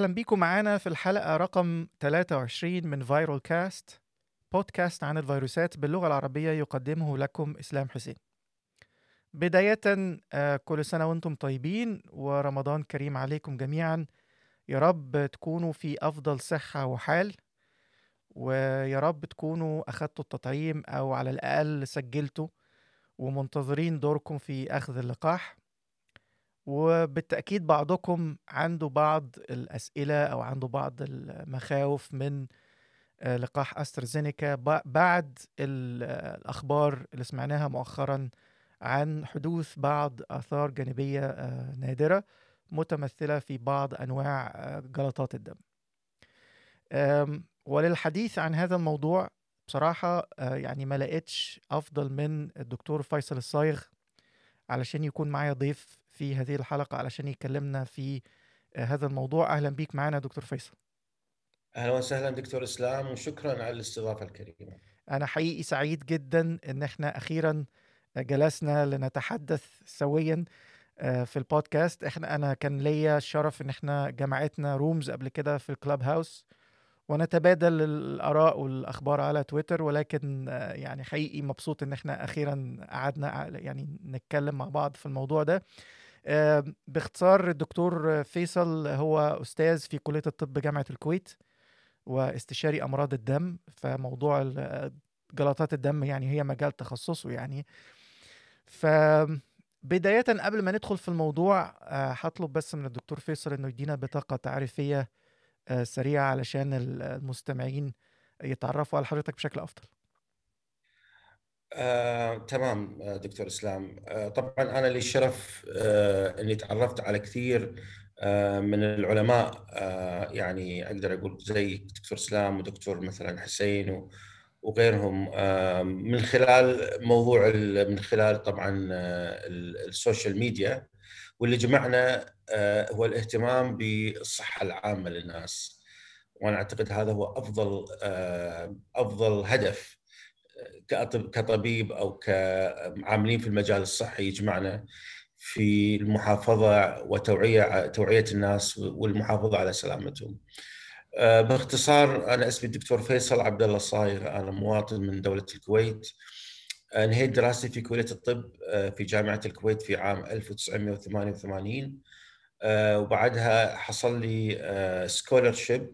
أهلا بيكم معانا في الحلقة رقم 23 من فايرال كاست بودكاست عن الفيروسات باللغة العربية يقدمه لكم إسلام حسين. بداية آه، كل سنة وأنتم طيبين ورمضان كريم عليكم جميعا. يا رب تكونوا في أفضل صحة وحال ويا رب تكونوا أخدتوا التطعيم أو على الأقل سجلتوا ومنتظرين دوركم في أخذ اللقاح. وبالتأكيد بعضكم عنده بعض الأسئلة أو عنده بعض المخاوف من آه، لقاح أسترازينيكا ب- بعد ال- الأخبار اللي سمعناها مؤخرا عن حدوث بعض آثار جانبية آه، نادرة متمثلة في بعض أنواع آه، جلطات الدم. وللحديث عن هذا الموضوع بصراحة آه، يعني ما لقيتش أفضل من الدكتور فيصل الصايغ علشان يكون معايا ضيف في هذه الحلقة علشان يكلمنا في آه، هذا الموضوع. أهلا بيك معنا دكتور فيصل. أهلا وسهلا دكتور إسلام وشكرا على الاستضافة الكريمة. أنا حقيقي سعيد جدا إن إحنا أخيرا جلسنا لنتحدث سويا آه، في البودكاست. إحنا أنا كان ليا الشرف إن إحنا جمعتنا رومز قبل كده في الكلاب هاوس ونتبادل الآراء والأخبار على تويتر ولكن آه، يعني حقيقي مبسوط إن إحنا أخيرا قعدنا يعني نتكلم مع بعض في الموضوع ده. آه، باختصار الدكتور فيصل هو أستاذ في كلية الطب جامعة الكويت واستشاري أمراض الدم فموضوع جلطات الدم يعني هي مجال تخصصه يعني. فبداية قبل ما ندخل في الموضوع آه، هطلب بس من الدكتور فيصل إنه يدينا بطاقة تعريفية آه، سريعة علشان ال- المستمعين يتعرفوا على حضرتك بشكل أفضل. آه، تمام آه، دكتور إسلام. آه، طبعا أنا لي الشرف آه، إني تعرفت على كثير آه، من العلماء آه، يعني أقدر أقول زي دكتور إسلام ودكتور مثلا حسين و- وغيرهم. آه، من خلال موضوع من خلال طبعا آه، ال- السوشيال ميديا. واللي جمعنا هو الاهتمام بالصحة العامة للناس. وأنا أعتقد هذا هو أفضل أفضل هدف كطبيب أو كعاملين في المجال الصحي يجمعنا في المحافظة وتوعية توعية الناس والمحافظة على سلامتهم. آه، باختصار أنا اسمي الدكتور فيصل عبد الله الصايغ أنا مواطن من دولة الكويت. انهيت دراستي في كلية الطب آه، في جامعة الكويت في عام 1988 آه، وبعدها حصل لي scholarship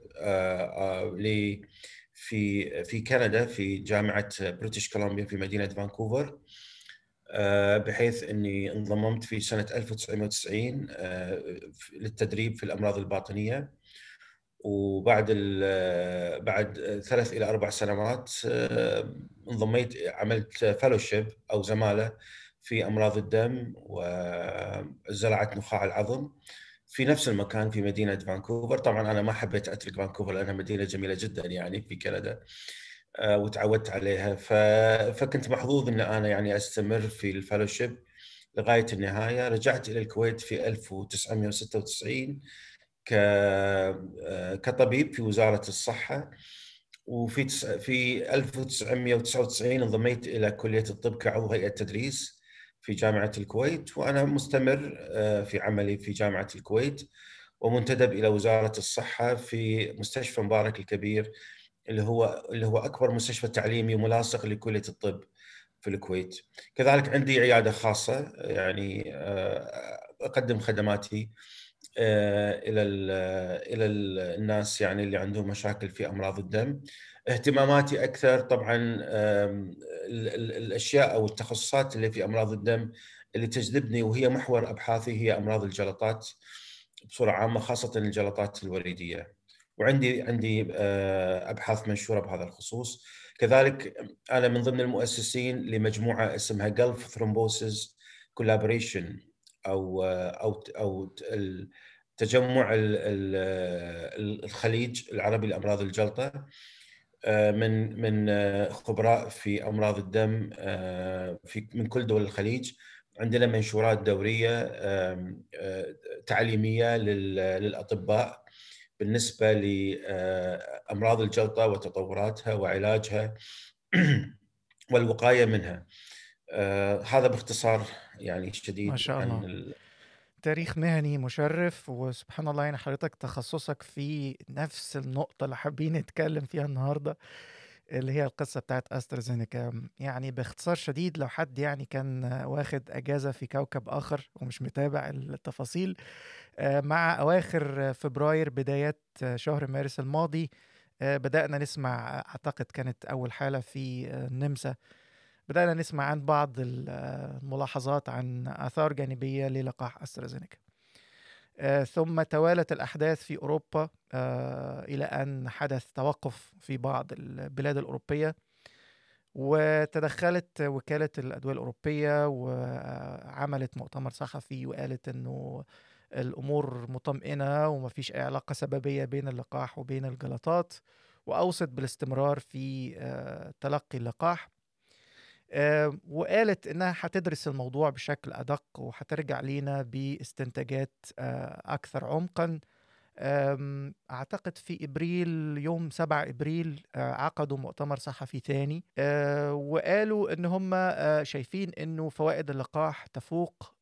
في في كندا في جامعة British Columbia في مدينة فانكوفر آه، بحيث إني انضممت في سنة 1990 آه، للتدريب في الأمراض الباطنية. وبعد ال- بعد ثلاث إلى أربع سنوات آه، انضميت عملت فellowship أو زمالة في أمراض الدم وزراعه نخاع العظم. في نفس المكان في مدينة فانكوفر. طبعا أنا ما حبيت أترك فانكوفر لأنها مدينة جميلة جدا يعني في كندا آه، وتعودت عليها. ف... فكنت محظوظ إن أنا يعني أستمر في الفellowship لغاية النهاية. رجعت إلى الكويت في 1996 ك... آه، كطبيب في وزارة الصحة وفي تس... في 1999 انضميت إلى كلية الطب كعضو هيئة تدريس. في جامعة الكويت وأنا مستمر آه، في عملي في جامعة الكويت ومنتدب إلى وزارة الصحة في مستشفى مبارك الكبير اللي هو اللي هو أكبر مستشفى تعليمي ملاصق لكلية الطب في الكويت. كذلك عندي عيادة خاصة يعني آه، أقدم خدماتي آه، إلى ال- إلى ال- الناس يعني اللي عندهم مشاكل في أمراض الدم. اهتماماتي أكثر طبعا الأشياء أو التخصصات اللي في أمراض الدم اللي تجذبني وهي محور أبحاثي هي أمراض الجلطات بصورة عامة خاصة الجلطات الوريدية. وعندي عندي آه، أبحاث منشورة بهذا الخصوص كذلك أنا من ضمن المؤسسين لمجموعة اسمها Gulf Thrombosis Collaboration أو آه، أو أو تجمع ال- الخليج العربي لأمراض الجلطة آه، من من آه، خبراء في أمراض الدم آه، في من كل دول الخليج عندنا منشورات دورية آه، تعليمية لل- للأطباء بالنسبة لامراض الجلطه وتطوراتها وعلاجها والوقاية منها. آه، هذا باختصار يعني شديد ما شاء عن الله. ال- تاريخ مهني مشرف وسبحان الله يعني حضرتك تخصصك في نفس النقطة اللي حابين نتكلم فيها النهاردة اللي هي القصة بتاعت أسترازينيكا. يعني باختصار شديد لو حد يعني كان واخد أجازة في كوكب آخر ومش متابع التفاصيل آه، مع أواخر فبراير بدايات شهر مارس الماضي آه، بدأنا نسمع أعتقد كانت أول حالة في النمسا. بدأنا نسمع عن بعض الملاحظات عن آثار جانبية للقاح أسترازينيكا. آه، ثم توالت الأحداث في أوروبا آه، إلى أن حدث توقف في بعض البلاد الأوروبية وتدخلت وكالة الأدوية الأوروبية وعملت مؤتمر صحفي وقالت أنه الأمور مطمئنة ومفيش أي علاقة سببية بين اللقاح وبين الجلطات وأوصت بالاستمرار في آه، تلقي اللقاح. وقالت إنها هتدرس الموضوع بشكل أدق وهترجع لينا باستنتاجات آه، أكثر عمقا. أعتقد في إبريل يوم 7 إبريل آه، عقدوا مؤتمر صحفي ثاني وقالوا إن هم شايفين إنه فوائد اللقاح تفوق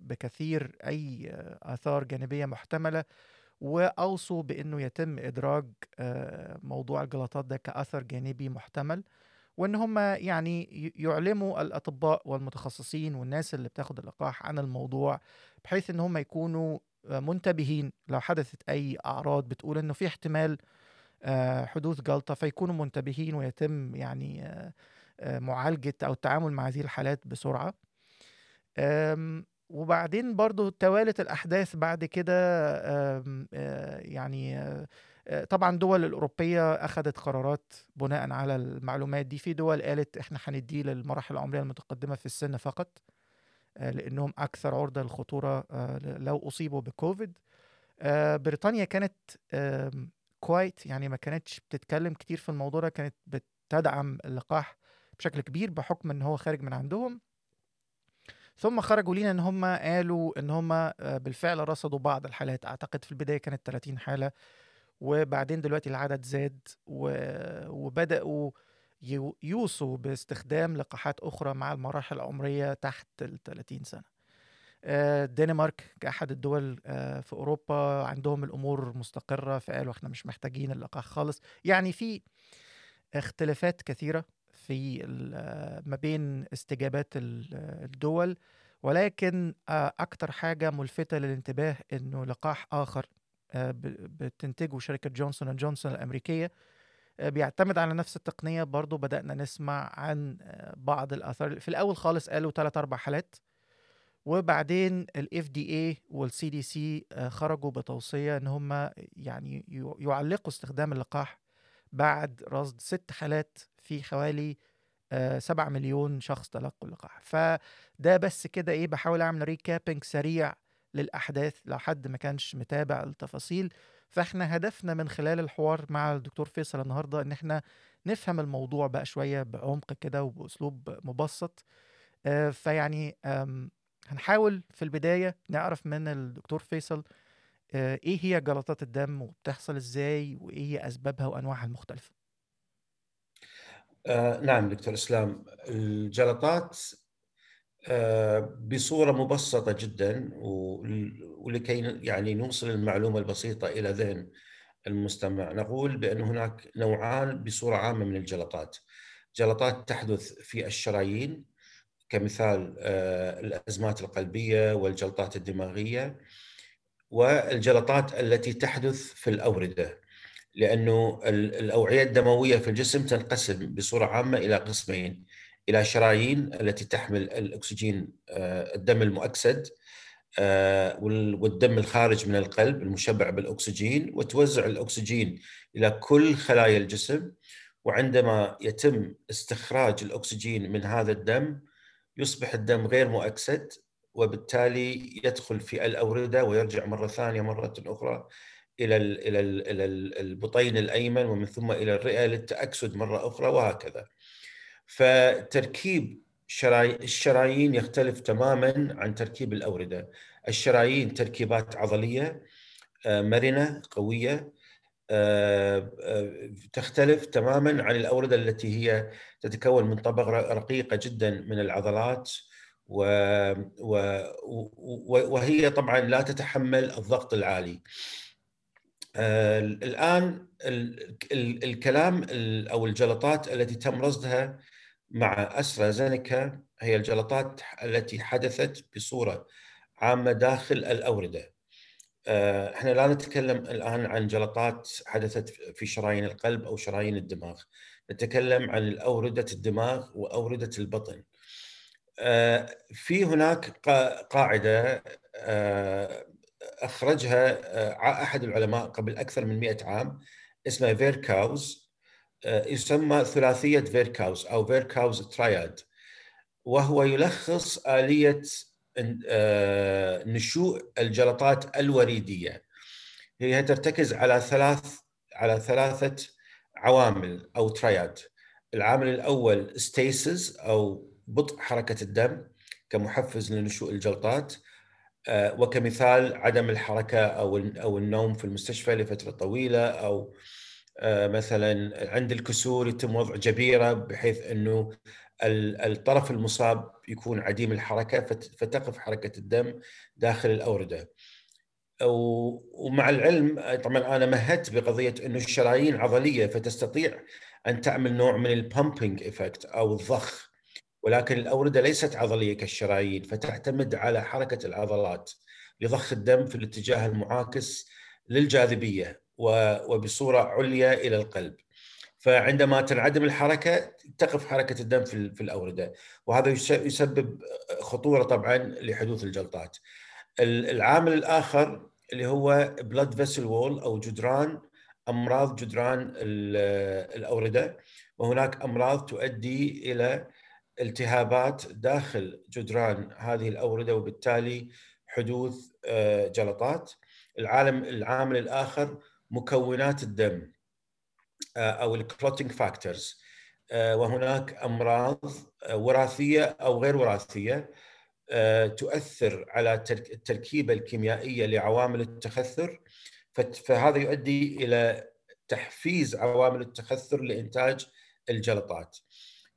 بكثير أي آثار جانبية محتملة وأوصوا بإنه يتم إدراج موضوع الجلطات ده كأثر جانبي محتمل. وإن هم يعني يعلموا الأطباء والمتخصصين والناس اللي بتاخد اللقاح عن الموضوع بحيث إن هم يكونوا منتبهين لو حدثت أي أعراض بتقول إنه في احتمال آه، حدوث جلطة فيكونوا منتبهين ويتم يعني آه، آه، معالجة أو التعامل مع هذه الحالات بسرعة. وبعدين برضو توالت الأحداث بعد كده يعني طبعا دول الأوروبية أخذت قرارات بناء على المعلومات دي. في دول قالت إحنا هنديه للمراحل العمرية المتقدمة في السن فقط آه، لأنهم أكثر عرضة للخطورة آه، لو أصيبوا بكوفيد. بريطانيا كانت كويت يعني ما كانتش بتتكلم كتير في الموضوع ده كانت بتدعم اللقاح بشكل كبير بحكم إن هو خارج من عندهم. ثم خرجوا لينا إن هم قالوا إن هم بالفعل رصدوا بعض الحالات. أعتقد في البداية كانت 30 حالة وبعدين دلوقتي العدد زاد وبدأوا يوصوا باستخدام لقاحات أخرى مع المراحل العمرية تحت ال 30 سنة الدنمارك كأحد الدول آه، في أوروبا عندهم الأمور مستقرة فقالوا إحنا مش محتاجين اللقاح خالص. يعني في اختلافات كثيرة في ما بين استجابات الدول ولكن آه، أكتر حاجة ملفتة للانتباه إنه لقاح آخر آه، بتنتجه شركة Johnson & Johnson الأمريكية. آه، بيعتمد على نفس التقنية برضو. بدأنا نسمع عن آه، بعض الآثار. في الأول خالص قالوا ثلاث أربع حالات وبعدين ال FDA وال CDC خرجوا بتوصية إن هم يعني يعلقوا استخدام اللقاح بعد رصد ست حالات في حوالي سبعة مليون شخص تلقوا اللقاح. فده بس كده إيه بحاول أعمل ريكابينج سريع للأحداث لو حد ما كانش متابع التفاصيل. فإحنا هدفنا من خلال الحوار مع الدكتور فيصل النهارده إن إحنا نفهم الموضوع بقى شوية بعمق كده وبأسلوب مبسط. آه، فيعني هنحاول في البداية نعرف من الدكتور فيصل آه، إيه هي جلطات الدم وبتحصل إزاي وإيه هي أسبابها وأنواعها المختلفة؟ آه نعم دكتور إسلام. الجلطات بصورة مبسطة جدا ولكي يعني نوصل المعلومة البسيطة إلى ذهن المستمع. نقول بأن هناك نوعان بصورة عامة من الجلطات. جلطات تحدث في الشرايين كمثال آه، الأزمات القلبية والجلطات الدماغية والجلطات التي تحدث في الأوردة. لأنه الأوعية الدموية في الجسم تنقسم بصورة عامة إلى قسمين. إلى شرايين التي تحمل الأكسجين آه، الدم المؤكسد آه، والدم الخارج من القلب المشبع بالأكسجين وتوزع الأكسجين إلى كل خلايا الجسم وعندما يتم استخراج الأكسجين من هذا الدم يصبح الدم غير مؤكسد وبالتالي يدخل في الأوردة ويرجع مرة ثانية مرة أخرى إلى إلى إلى البطين الأيمن ومن ثم إلى الرئة للتأكسد مرة أخرى وهكذا. فتركيب الشرايين يختلف تماما عن تركيب الأوردة. الشرايين تركيبات عضلية آه، مرنة قوية آه، آه، تختلف تماما عن الأوردة التي هي تتكون من طبقة رقيقة جدا من العضلات وهي طبعا لا تتحمل الضغط العالي. الآن الكلام أو الجلطات التي تم رصدها مع استرازينيكا هي الجلطات التي حدثت بصورة عامة داخل الأوردة. آه، إحنا لا نتكلم الآن عن جلطات حدثت في شرايين القلب أو شرايين الدماغ. نتكلم عن اورده الدماغ وأوردة البطن. آه، في هناك أخرجها آه، أحد العلماء قبل أكثر من 100 عام اسمه فيركاو يسمى ثلاثية فيركاو أو Virchow's triad وهو يلخص آلية آه، نشوء الجلطات الوريدية. هي ترتكز على ثلاث على ثلاثة عوامل أو تراياد العامل الأول ستيسز أو بطء حركة الدم كمحفز لنشوء الجلطات آه، وكمثال عدم الحركة أو أو النوم في المستشفى لفترة طويلة أو آه، مثلا عند الكسور يتم وضع جبيرة بحيث إنه الطرف المصاب يكون عديم الحركة فتقف حركة الدم داخل الأوردة. ومع العلم طبعا أنا مهدت بقضية إنه الشرايين عضلية فتستطيع أن تعمل نوع من ال pumping effect أو الضخ ولكن الأوردة ليست عضلية كالشرايين فتعتمد على حركة العضلات لضخ الدم في الاتجاه المعاكس للجاذبية وبصورة عليا إلى القلب. فعندما تنعدم الحركة تقف حركة الدم في الأوردة. وهذا يسبب خطورة طبعا لحدوث الجلطات. العامل الآخر اللي هو blood vessel wall أو جدران أمراض جدران الأوردة. وهناك أمراض تؤدي إلى التهابات داخل جدران هذه الأوردة وبالتالي حدوث آه، جلطات. العالم العامل الآخر مكونات الدم آه، أو ال clotting factors آه، وهناك أمراض وراثية أو غير وراثية تؤثر على التركيبة الكيميائية لعوامل التخثر فهذا يؤدي إلى تحفيز عوامل التخثر لإنتاج الجلطات.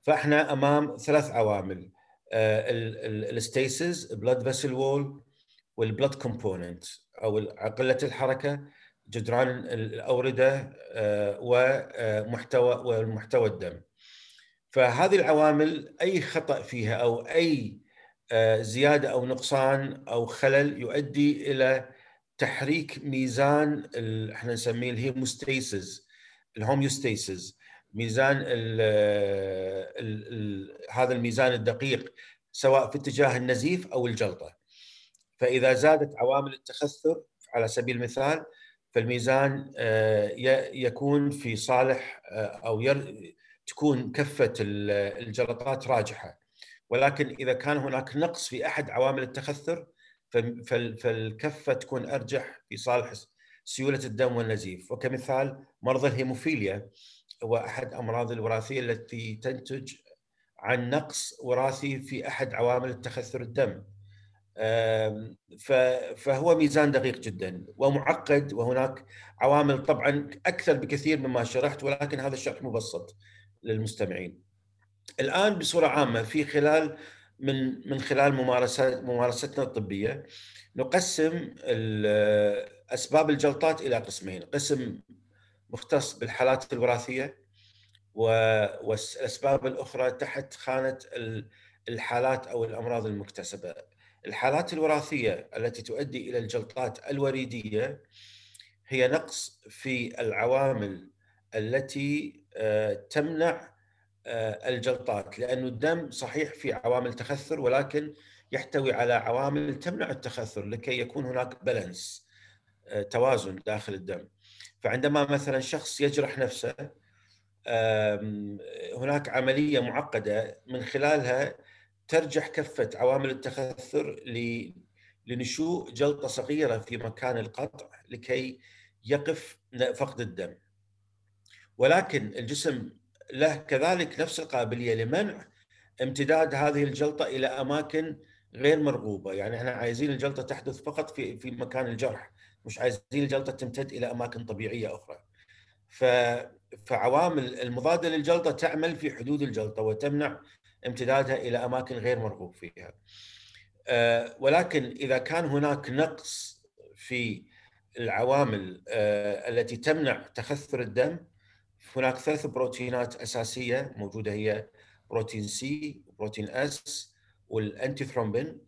فإحنا أمام ثلاث عوامل ال stasis blood vessel wall وال blood component أو قله الحركة جدران الأوردة آه، ومحتوى ومحتوى الدم فهذه العوامل أي خطأ فيها أو أي آه، زيادة أو نقصان أو خلل يؤدي إلى تحريك ميزان إحنا نسميه ال hemostasis ال homeostasis ميزان ال ال ال هذا الميزان الدقيق سواء في اتجاه النزيف أو الجلطة. فإذا زادت عوامل التخثر على سبيل المثال فالميزان آه، يكون في صالح آه، أو تكون كفة الجلطات راجحة ولكن إذا كان هناك نقص في أحد عوامل التخثر فالكفة تكون أرجح في صالح سيولة الدم والنزيف وكمثال مرضى الهيموفيليا هو أحد أمراض الوراثية التي تنتج عن نقص وراثي في أحد عوامل التخثر الدم. فهو ميزان دقيق جدا ومعقد وهناك عوامل طبعا أكثر بكثير مما شرحت ولكن هذا الشرح مبسط للمستمعين. الآن بصورة عامة في خلال من من خلال ممارسات ممارستنا الطبية نقسم أسباب الجلطات إلى قسمين، قسم مختص بالحالات الوراثية والأسباب الأخرى تحت خانة الحالات أو الأمراض المكتسبة. الحالات الوراثية التي تؤدي إلى الجلطات الوريدية هي نقص في العوامل التي آه، تمنع آه، الجلطات لأن الدم صحيح في عوامل تخثر ولكن يحتوي على عوامل تمنع التخثر لكي يكون هناك بالانس آه، توازن داخل الدم. فعندما مثلا شخص يجرح نفسه هناك عملية معقدة من خلالها ترجح كفة عوامل التخثر لنشوء جلطة صغيرة في مكان القطع لكي يقف فقد الدم. ولكن الجسم له كذلك نفس القابلية لمنع امتداد هذه الجلطة إلى أماكن غير مرغوبة، يعني إحنا عايزين الجلطة تحدث فقط في في مكان الجرح مش عايزين الجلطة تمتد إلى أماكن طبيعية أخرى. ف فعوامل المضادة للجلطة تعمل في حدود الجلطة وتمنع امتدادها إلى أماكن غير مرغوب فيها. ولكن إذا كان هناك نقص في العوامل التي تمنع تخثر الدم هناك ثلاث بروتينات أساسية موجودة هي protein C protein S وال antithrombin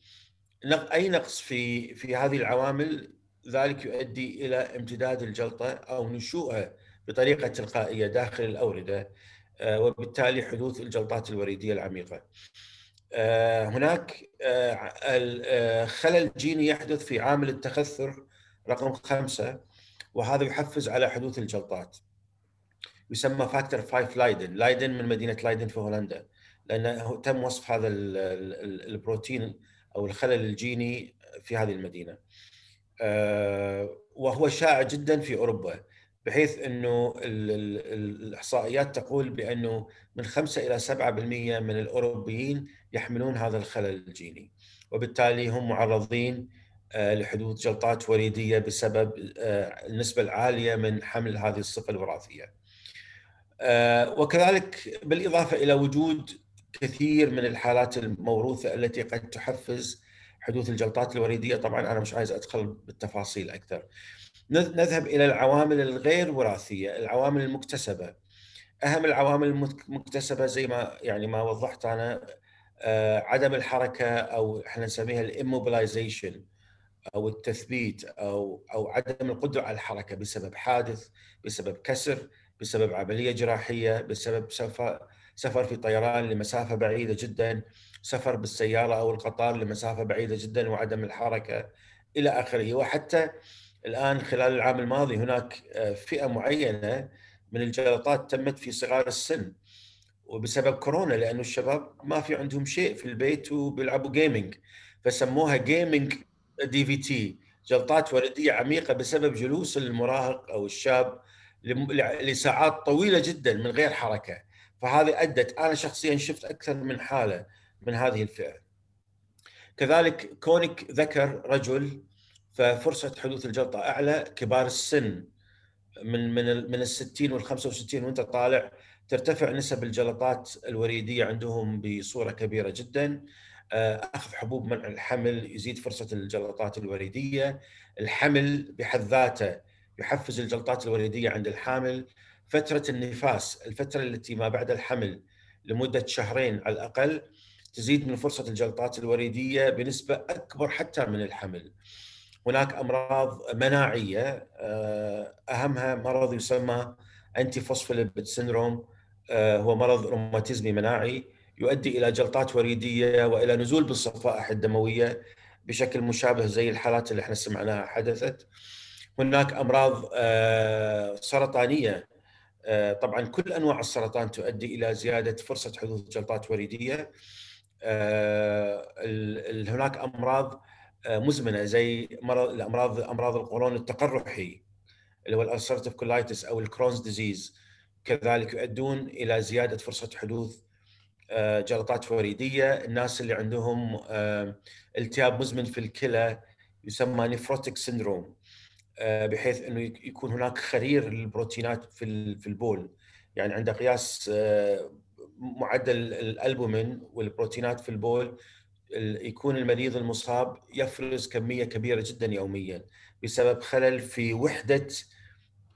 أي نقص في في هذه العوامل ذلك يؤدي إلى امتداد الجلطة أو نشوءها بطريقة تلقائية داخل الأوردة آه، وبالتالي حدوث الجلطات الوريدية العميقة. آه، هناك آه، خلل جيني يحدث في عامل التخثر رقم خمسة وهذا يحفز على حدوث الجلطات. يسمى factor 5 لايدن، لايدن من مدينة لايدن في هولندا لأنه تم وصف هذا البروتين أو الخلل الجيني في هذه المدينة. وهو شائع جدا في أوروبا بحيث إنه الإحصائيات تقول بأنه من 5 إلى 7% من الأوروبيين يحملون هذا الخلل الجيني وبالتالي هم معرضين آه، لحدوث جلطات وريدية بسبب آه، النسبة العالية من حمل هذه الصفة الوراثية. آه، وكذلك بالإضافة إلى وجود كثير من الحالات الموروثة التي قد تحفز حدوث الجلطات الوريدية، طبعا أنا مش عايز أدخل بالتفاصيل أكثر. نذهب إلى العوامل الغير وراثية، العوامل المكتسبة. أهم العوامل المكتسبة زي ما يعني ما وضحت أنا آه، عدم الحركة أو إحنا نسميها الاموبلايزيشن أو التثبيت أو أو عدم القدرة على الحركة بسبب حادث، بسبب كسر، بسبب عملية جراحية، بسبب سفر سفر في طيران لمسافة بعيدة جدا، سفر بالسيارة أو القطار لمسافة بعيدة جدا وعدم الحركة إلى آخره. وحتى الآن خلال العام الماضي هناك آه، فئة معينة من الجلطات تمت في صغار السن. وبسبب كورونا لأنه الشباب ما في عندهم شيء في البيت وبيلعبوا جيمنج فسموها جيمنج دي في تي جلطات ورديه عميقة بسبب جلوس المراهق أو الشاب لساعات طويلة جدا من غير حركة. فهذه أدت أنا شخصيا شفت أكثر من حالة. من هذه الفئة. كذلك كونك ذكر رجل ففرصة حدوث الجلطة أعلى كبار السن من من من ال 60 وال 65 وأنت طالع ترتفع نسب الجلطات الوريدية عندهم بصورة كبيرة جدا. آه، أخذ حبوب منع الحمل يزيد فرصة الجلطات الوريدية. الحمل بحد ذاته يحفز الجلطات الوريدية عند الحامل. فترة النفاس الفترة التي ما بعد الحمل لمدة شهرين على الأقل تزيد من فرصة الجلطات الوريدية بنسبة أكبر حتى من الحمل هناك أمراض مناعية آه، أهمها مرض يسمى antiphospholipid syndrome هو مرض روماتيزمي مناعي يؤدي إلى جلطات وريدية وإلى نزول بالصفائح الدموية بشكل مشابه زي الحالات اللي إحنا سمعناها حدثت. هناك أمراض آه، سرطانية آه، طبعا كل أنواع السرطان تؤدي إلى زيادة فرصة حدوث جلطات وريدية. هناك أمراض آه، مزمنة زي مرض الأمراض أمراض القولون التقرحي اللي هو ال ulcerative colitis أو ال Crohn's disease كذلك يؤدون إلى زيادة فرصة حدوث آه، جلطات وريديه، الناس اللي عندهم آه، التهاب مزمن في الكلى يسمى nephrotic syndrome بحيث إنه يكون هناك تحرير للبروتينات في في البول. يعني عند قياس معدل الألبومين والبروتينات في البول يكون المريض المصاب يفرز كمية كبيرة جدا يوميا بسبب خلل في وحدة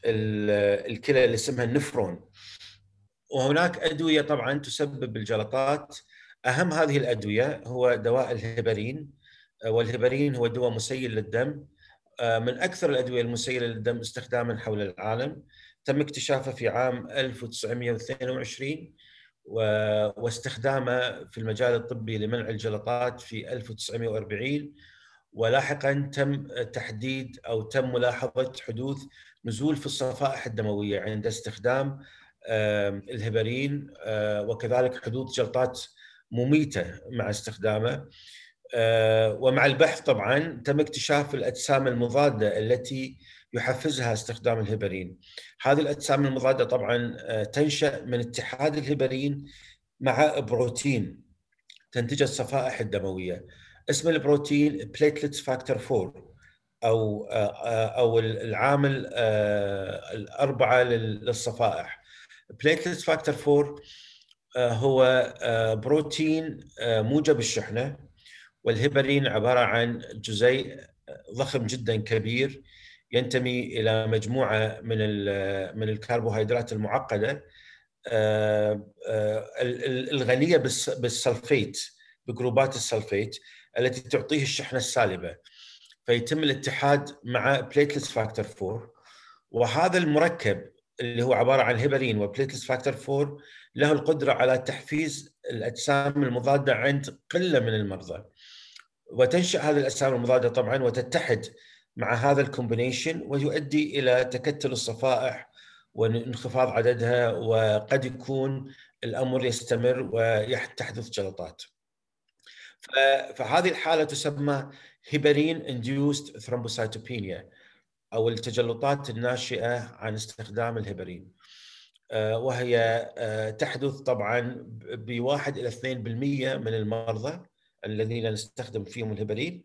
الكلى اللي اسمها النفرون. وهناك أدوية طبعا تسبب الجلطات أهم هذه الأدوية هو دواء الهيبرين والهيبرين هو دواء مسيل للدم. من أكثر الأدوية المسيلة للدم استخداما حول العالم. تم اكتشافه في عام 1922 واستخدامه في المجال الطبي لمنع الجلطات في 1940 ولاحقا تم تحديد أو تم ملاحظة حدوث نزول في الصفائح الدموية عند استخدام الهبرين وكذلك حدوث جلطات مميتة مع استخدامه. ومع البحث طبعا تم اكتشاف الأجسام المضادة التي يحفزها استخدام الهبرين. هذه الأجسام المضادة طبعا آه، تنشأ من اتحاد الهبرين مع بروتين تنتج الصفائح الدموية. اسم البروتين platelets factor 4 أو آه، آه، أو العامل الأربعة للصفائح. platelets factor 4 هو بروتين موجب الشحنة والهيبرين عبارة عن جزيء ضخم جدا كبير ينتمي إلى مجموعة من من الكربوهيدرات المعقدة الغنية بالسلفيت بجروبات السلفيت التي تعطيه الشحنة السالبة. فيتم الاتحاد مع platelets factor 4 وهذا المركب اللي هو عبارة عن هيبرين و platelets factor 4 له القدرة على تحفيز الأجسام المضادة عند قلة من المرضى. وتنشأ هذه الأجسام المضادة طبعا وتتحد مع هذا ال combination ويؤدي إلى تكتل الصفائح وانخفاض عددها وقد يكون الأمر يستمر وتحدث جلطات. فهذه الحالة تسمى heparin induced thrombocytopenia أو التجلطات الناشئة عن استخدام الهيبرين. آه، وهي آه، تحدث طبعا بواحد إلى 2% من المرضى الذين نستخدم فيهم الهيبرين.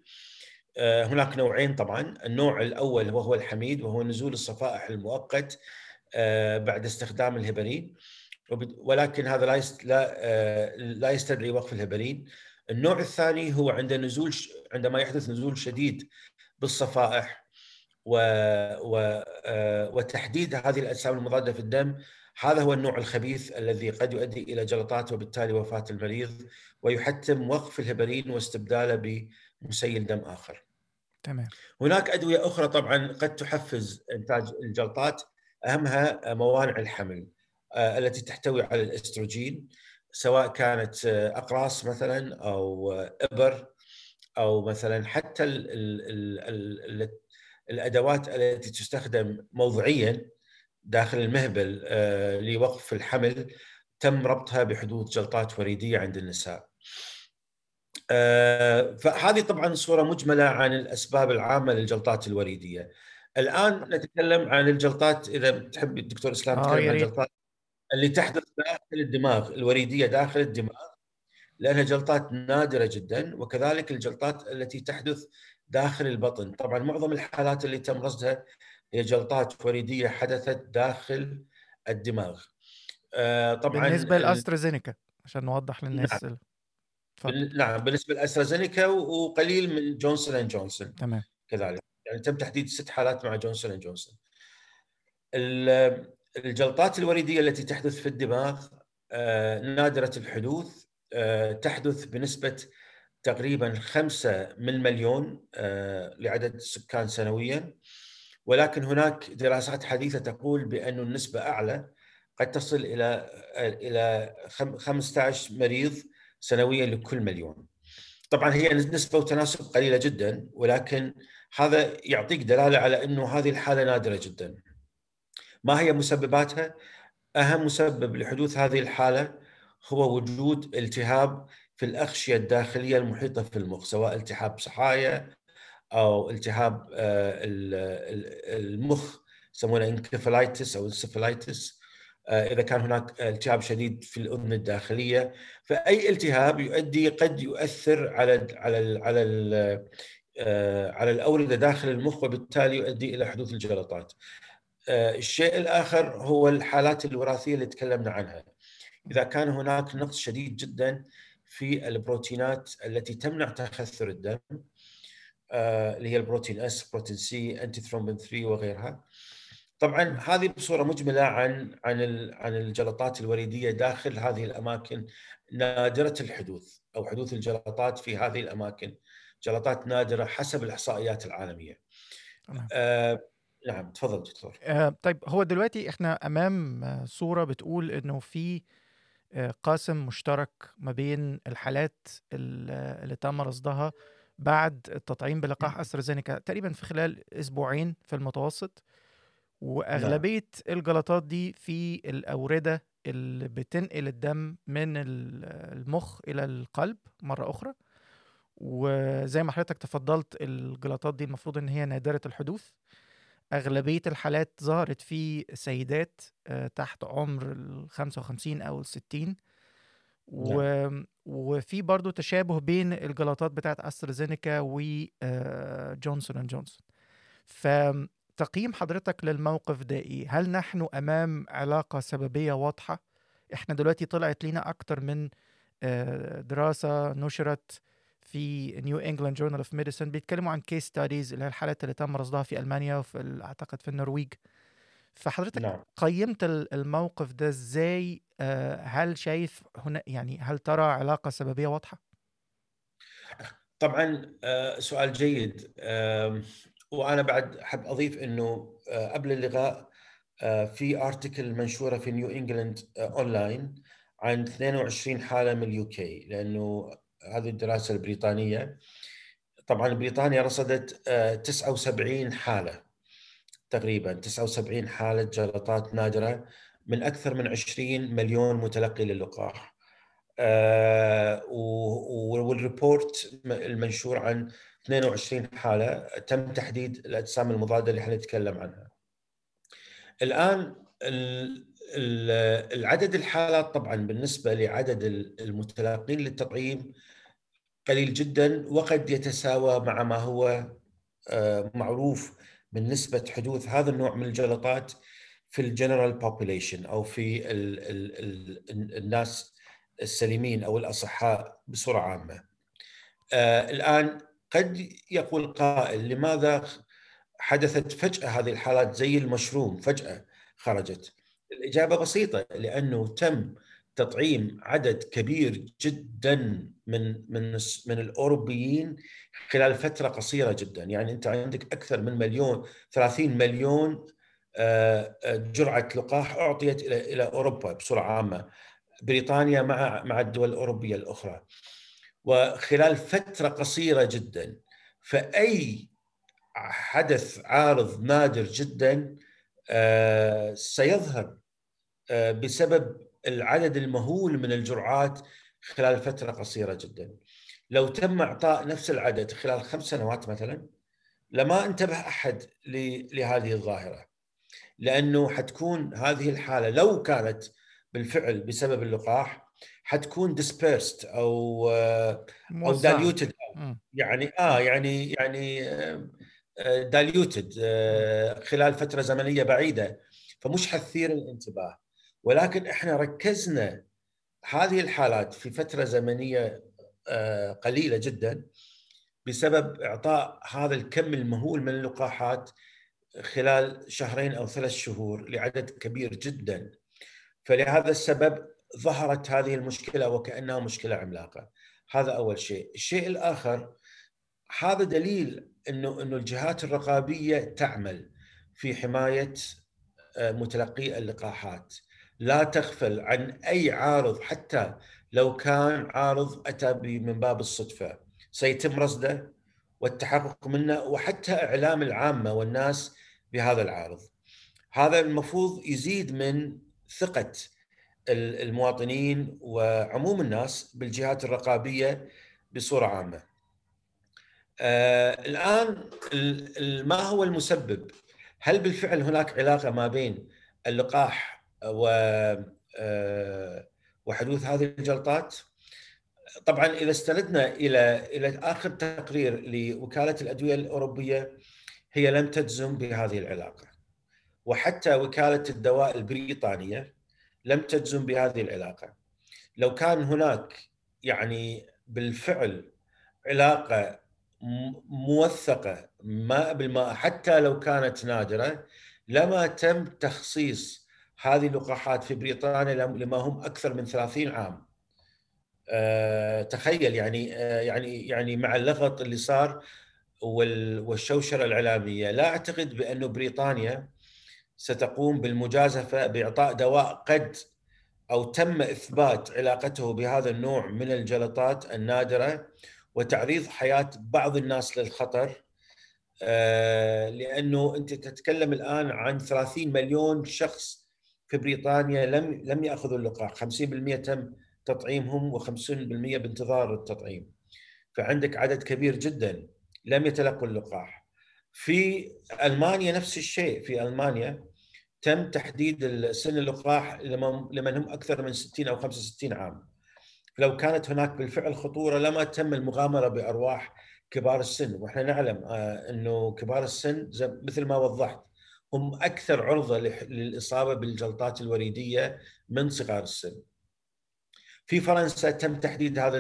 آه، هناك نوعين طبعا، النوع الأول وهو الحميد وهو نزول الصفائح المؤقت بعد استخدام الهيبرين ولكن هذا لا لا يستدعي وقف الهيبرين. النوع الثاني هو عند نزول عندما يحدث نزول شديد بالصفائح و... و... وتحديد هذه الأجسام المضادة في الدم. هذا هو النوع الخبيث الذي قد يؤدي إلى جلطات وبالتالي وفاة المريض ويحتم وقف الهيبرين واستبداله بمسيل دم آخر. تمام. هناك أدوية أخرى طبعا قد تحفز إنتاج الجلطات أهمها موانع الحمل آه، التي تحتوي على الأستروجين سواء كانت آه، أقراص مثلا أو إبر أو مثلا حتى ال ال ال الأدوات التي تستخدم موضعيا داخل المهبل آه، لوقف الحمل تم ربطها بحدوث جلطات وريدية عند النساء. فهذه طبعا صورة مجملة عن الأسباب العامة للجلطات الوريدية. الآن نتكلم عن الجلطات إذا تحب الدكتور إسلام آه عن الجلطات اللي تحدث داخل الدماغ الوريدية داخل الدماغ لأنها جلطات نادرة جدا وكذلك الجلطات التي تحدث داخل البطن، طبعا معظم الحالات اللي تم رصدها هي جلطات وريدية حدثت داخل الدماغ. آه، طبعا بالنسبة لأسترازينيكا عشان نوضح للناس نعم. نعم بالنسبة لأسترازينيكا وقليل من جونسون أند جونسون. تمام. كذلك. يعني تم تحديد ست حالات مع جونسون أند جونسون. الجلطات الوريدية التي تحدث في الدماغ آه، نادرة الحدوث آه، تحدث بنسبة تقريبا 5 من مليون لعدد السكان سنويا. ولكن هناك دراسات حديثة تقول بأن النسبة أعلى قد تصل إلى إلى 15 مريض سنويا لكل مليون. طبعا هي نسبه وتناسب قليلة جدا ولكن هذا يعطيك دلالة على إنه هذه الحالة نادرة جدا. ما هي مسبباتها؟ أهم مسبب لحدوث هذه الحالة هو وجود التهاب في الأغشية الداخلية المحيطة في المخ سواء التهاب صحايا أو التهاب آه، المخ يسمونه encephalitis أو encephalitis إذا كان هناك التهاب شديد في الأذن الداخلية فأي التهاب يؤدي قد يؤثر على على على آه، على الاورده داخل المخ وبالتالي يؤدي إلى حدوث الجلطات. الشيء الآخر هو الحالات الوراثية اللي تكلمنا عنها. إذا كان هناك نقص شديد جدا في البروتينات التي تمنع تخثر الدم آه، اللي هي ال protein S protein C antithrombin 3 وغيرها طبعا هذه بصورة مجملة عن عن عن الجلطات الوريدية داخل هذه الأماكن نادرة الحدوث أو حدوث الجلطات في هذه الأماكن. جلطات نادرة حسب الإحصائيات العالمية. نعم. آه نعم تفضل دكتور. آه طيب هو دلوقتي إحنا أمام صورة بتقول إنه في آه، قاسم مشترك ما بين الحالات اللي تم رصدها بعد التطعيم بلقاح أسترازينيكا تقريبا في خلال أسبوعين في المتوسط. وأغلبية لا. الجلطات دي في الأوردة اللي بتنقل الدم من المخ إلى القلب مرة أخرى وزي ما حضرتك تفضلت الجلطات دي المفروض إن هي نادرة الحدوث أغلبية الحالات ظهرت في سيدات آه، تحت عمر ال 55 أو ال 60 و... نعم. وفي برضو تشابه بين الجلطات بتاعت أسترازينيكا وجونسون أند جونسون فتقييم حضرتك للموقف ده إيه؟ هل نحن أمام علاقة سببية واضحة؟ إحنا دلوقتي طلعت لينا أكتر من آه، دراسة نشرت في New England Journal of Medicine بيتكلموا عن case studies اللي هي الحالات اللي تم رصدها في ألمانيا وفي أعتقد في النرويج. فحضرتك نعم. قيمت ال- الموقف ده إزاي؟ آه، هل شايف هنا يعني هل ترى علاقة سببية واضحة؟ طبعا آه، سؤال جيد. وأنا بعد أحب أضيف إنه آه، قبل اللقاء آه، في article منشورة في New England online عن 22 حالة من ال UK لأنه هذه الدراسة البريطانية. طبعا بريطانيا رصدت آه، 79 حالة تقريبا 79 حالة جلطات نادرة من أكثر من 20 مليون متلقي للقاح. آه، والريبورت المنشور عن 22 حالة تم تحديد الأجسام المضادة اللي حنتكلم عنها. الآن ال- ال- العدد الحالات طبعا بالنسبة لعدد المتلقين للتطعيم قليل جدا وقد يتساوى مع ما هو آه، معروف من نسبه حدوث هذا النوع من الجلطات في ال general population أو في ال ال ال الناس السليمين أو الأصحاء بصورة عامة. آه الآن قد يقول قائل لماذا حدثت فجأة هذه الحالات زي المشروم فجأة خرجت؟ الإجابة بسيطة لأنه تم تطعيم عدد كبير جدا من من من الأوروبيين خلال فترة قصيرة جدا، يعني أنت عندك أكثر من مليون 30 مليون آه، آه، جرعة لقاح أعطيت إلى إلى أوروبا بصورة عامة. بريطانيا مع مع الدول الأوروبية الأخرى. وخلال فترة قصيرة جدا فأي حدث عارض نادر جدا آه، سيظهر آه، بسبب العدد المهول من الجرعات خلال فترة قصيرة جدا. لو تم إعطاء نفس العدد خلال خمس سنوات مثلا لما انتبه أحد لهذه الظاهرة. لأنه حتكون هذه الحالة لو كانت بالفعل بسبب اللقاح حتكون dispersed أو آه، أو مم. يعني آه يعني يعني دايليوتد خلال فترة زمنية بعيدة. فمش حتثير الانتباه. ولكن إحنا ركزنا هذه الحالات في فترة زمنية آه، قليلة جدا بسبب إعطاء هذا الكم المهول من اللقاحات خلال شهرين أو ثلاث شهور لعدد كبير جدا. فلهذا السبب ظهرت هذه المشكلة وكأنها مشكلة عملاقة. هذا أول شيء. الشيء الآخر هذا دليل إنه إنه الجهات الرقابية تعمل في حماية آه، متلقي اللقاحات. لا تغفل عن أي عارض حتى لو كان عارض أتى من باب الصدفة. سيتم رصده والتحقق منه وحتى إعلام العامة والناس بهذا العارض. هذا المفروض يزيد من ثقة المواطنين وعموم الناس بالجهات الرقابية بصورة عامة. آه الآن ال- ال- ما هو المسبب؟ هل بالفعل هناك علاقة ما بين اللقاح و آه، وحدوث هذه الجلطات؟ طبعا إذا استندنا إلى إلى آخر تقرير لوكالة الأدوية الأوروبية هي لم تجزم بهذه العلاقة. وحتى وكالة الدواء البريطانية لم تجزم بهذه العلاقة. لو كان هناك يعني بالفعل علاقة موثقة ماء بالماء حتى لو كانت نادرة لما تم تخصيص هذه اللقاحات في بريطانيا لم- لما هم أكثر من 30 عام. أه تخيل يعني أه يعني يعني مع اللغط اللي صار وال- والشوشرة الإعلامية لا أعتقد بأنه بريطانيا ستقوم بالمجازفة بإعطاء دواء قد أو تم إثبات علاقته بهذا النوع من الجلطات النادرة وتعريض حياة بعض الناس للخطر. آه، لأنه أنت تتكلم الآن عن 30 مليون شخص في بريطانيا لم لم يأخذوا اللقاح. 50% تم تطعيمهم و50% بانتظار التطعيم. فعندك عدد كبير جدا لم يتلقوا اللقاح. في ألمانيا نفس الشيء في ألمانيا تم تحديد سن اللقاح لمن هم أكثر من 60 أو 65 عام. لو كانت هناك بالفعل خطورة لما تم المغامرة بأرواح كبار السن، وإحنا نعلم آه، إنه كبار السن مثل ما وضحت هم أكثر عرضة للإصابة بالجلطات الوريدية من صغار السن. في فرنسا تم تحديد هذا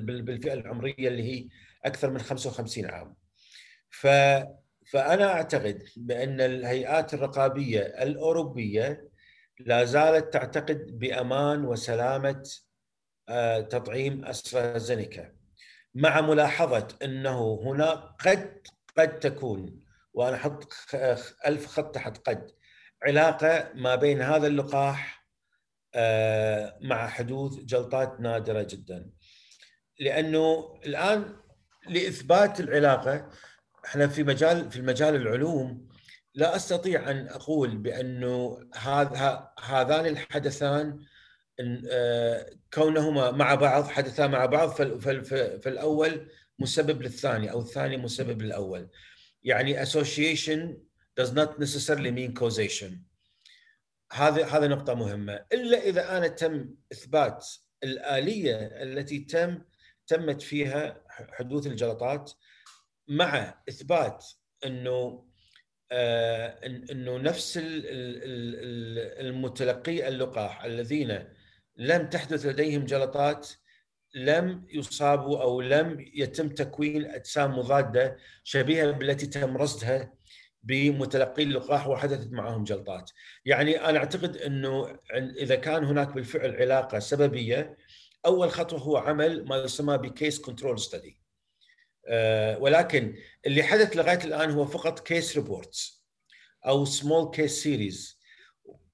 بالفئة العمرية اللي هي أكثر من 55 عام. ف فأنا أعتقد بأن الهيئات الرقابية الأوروبية لا زالت تعتقد بأمان وسلامة آه، تطعيم أسترازينيكا مع ملاحظة أنه هنا قد قد تكون وأنا أحط ألف خط تحت قد علاقة ما بين هذا اللقاح آه، مع حدوث جلطات نادرة جدا. لأنه الآن لإثبات العلاقة إحنا في مجال في المجال العلوم. لا أستطيع أن أقول بأنه هذا هذان الحدثان آه، كونهما مع بعض حدثا مع بعض فالأول مسبب للثاني أو الثاني مسبب للأول. يعني association does not necessarily mean causation. هذه هذه نقطة مهمة. إلا إذا أنا تم إثبات الآلية التي تم تمت فيها حدوث الجلطات مع إثبات إنه آه إنه نفس المتلقي اللقاح الذين لم تحدث لديهم جلطات لم يصابوا أو لم يتم تكوين أجسام مضادة شبيهة بالتي تم رصدها بمتلقي اللقاح وحدثت معهم جلطات. يعني أنا أعتقد إنه إذا كان هناك بالفعل علاقة سببية أول خطوة هو عمل ما يسمى ب case control study. ولكن اللي حدث لغاية الآن هو فقط case reports أو small case series